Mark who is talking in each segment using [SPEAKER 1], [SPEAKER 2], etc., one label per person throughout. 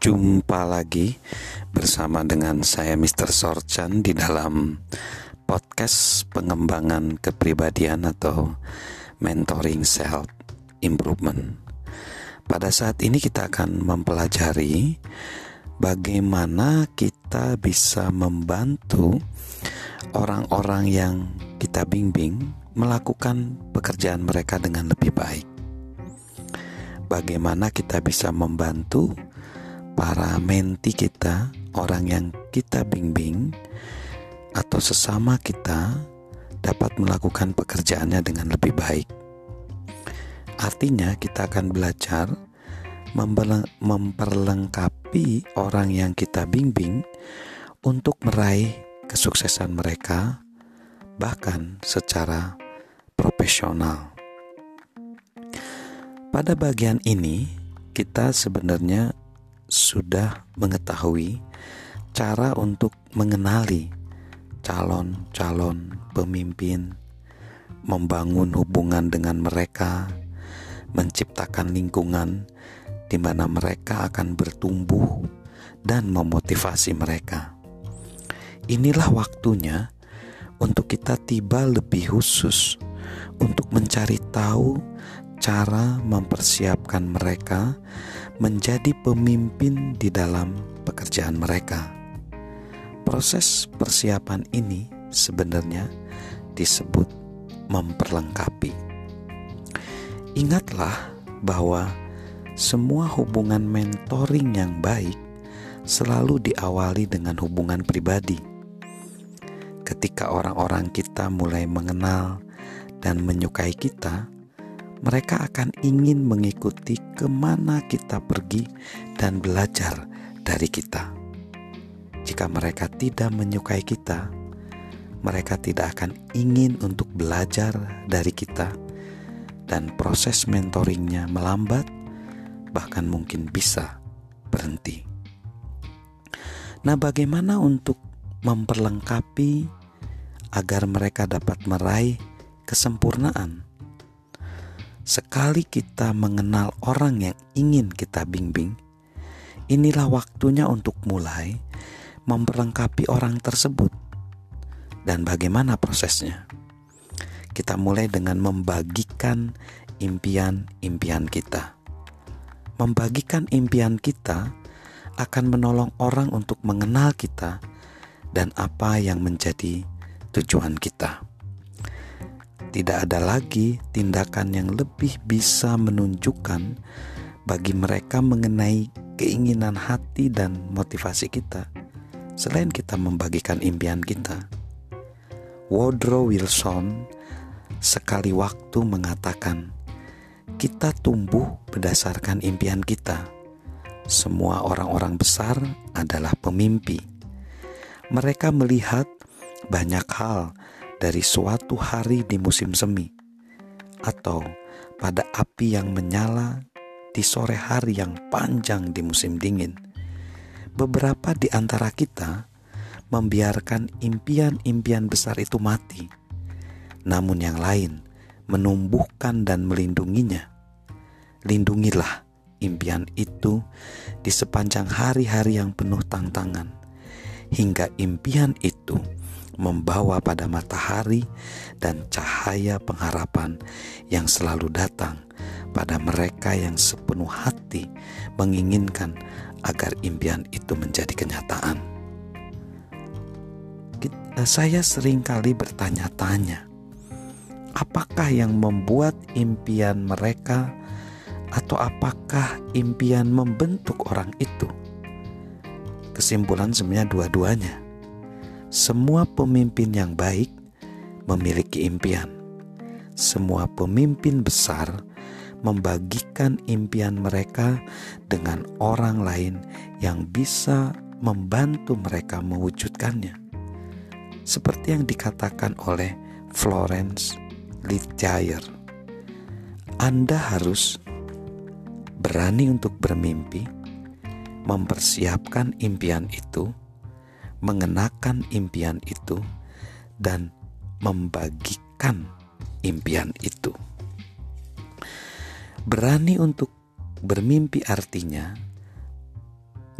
[SPEAKER 1] Jumpa lagi bersama dengan saya Mr. Sorchan di dalam podcast pengembangan kepribadian atau mentoring self improvement. Pada saat ini kita akan mempelajari bagaimana kita bisa membantu orang-orang yang kita bimbing melakukan pekerjaan mereka dengan lebih baik. Bagaimana kita bisa membantu para menti kita, orang yang kita bimbing, atau sesama kita dapat melakukan pekerjaannya dengan lebih baik. Artinya, kita akan belajar memperlengkapi orang yang kita bimbing untuk meraih kesuksesan mereka, bahkan secara profesional. Pada bagian ini, kita sebenarnya sudah mengetahui cara untuk mengenali calon-calon pemimpin, membangun hubungan dengan mereka, menciptakan lingkungan di mana mereka akan bertumbuh dan memotivasi mereka. Inilah waktunya untuk kita tiba lebih khusus untuk mencari tahu cara mempersiapkan mereka menjadi pemimpin di dalam pekerjaan mereka. Proses persiapan ini sebenarnya disebut memperlengkapi. Ingatlah bahwa semua hubungan mentoring yang baik selalu diawali dengan hubungan pribadi. Ketika orang-orang kita mulai mengenal dan menyukai kita, mereka akan ingin mengikuti ke mana kita pergi dan belajar dari kita. Jika mereka tidak menyukai kita, mereka tidak akan ingin untuk belajar dari kita, dan proses mentoringnya melambat, bahkan mungkin bisa berhenti. Nah, bagaimana untuk memperlengkapi agar mereka dapat meraih kesempurnaan? Sekali kita mengenal orang yang ingin kita bimbing, inilah waktunya untuk mulai memperlengkapi orang tersebut. Dan bagaimana prosesnya? Kita mulai dengan membagikan impian-impian kita. Membagikan impian kita akan menolong orang untuk mengenal kita dan apa yang menjadi tujuan kita. Tidak ada lagi tindakan yang lebih bisa menunjukkan bagi mereka mengenai keinginan hati dan motivasi kita, selain kita membagikan impian kita. Woodrow Wilson sekali waktu mengatakan, "Kita tumbuh berdasarkan impian kita. Semua orang-orang besar adalah pemimpi. Mereka melihat banyak hal." Dari suatu hari di musim semi, atau pada api yang menyala di sore hari yang panjang di musim dingin. Beberapa di antara kita membiarkan impian-impian besar itu mati, namun yang lain menumbuhkan dan melindunginya. Lindungilah impian itu di sepanjang hari-hari yang penuh tantangan, hingga impian itu membawa pada matahari dan cahaya pengharapan yang selalu datang pada mereka yang sepenuh hati menginginkan agar impian itu menjadi kenyataan. Eh, saya sering kali bertanya-tanya, apakah yang membuat impian mereka, atau apakah impian membentuk orang itu? Kesimpulan sebenarnya dua-duanya semua pemimpin yang baik memiliki impian. Semua pemimpin besar membagikan impian mereka dengan orang lain yang bisa membantu mereka mewujudkannya. Seperti yang dikatakan oleh Florence Littyer, Anda harus berani untuk bermimpi, mempersiapkan impian itu, mengenakan impian itu dan membagikan impian itu. Berani untuk bermimpi artinya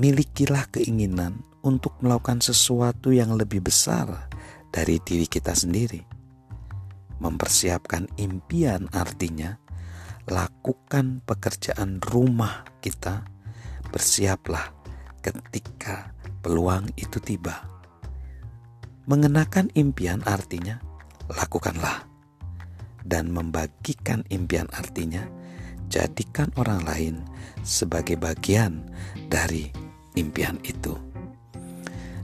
[SPEAKER 1] milikilah keinginan untuk melakukan sesuatu yang lebih besar dari diri kita sendiri. Mempersiapkan impian artinya lakukan pekerjaan rumah kita, bersiaplah ketika peluang itu tiba. Mengenakan impian artinya lakukanlah, dan membagikan impian artinya jadikan orang lain sebagai bagian dari impian itu,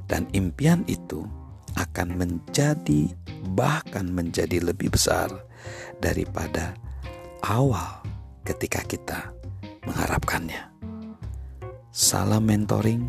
[SPEAKER 1] dan impian itu akan menjadi, bahkan menjadi lebih besar daripada awal ketika kita mengharapkannya. Salam mentoring,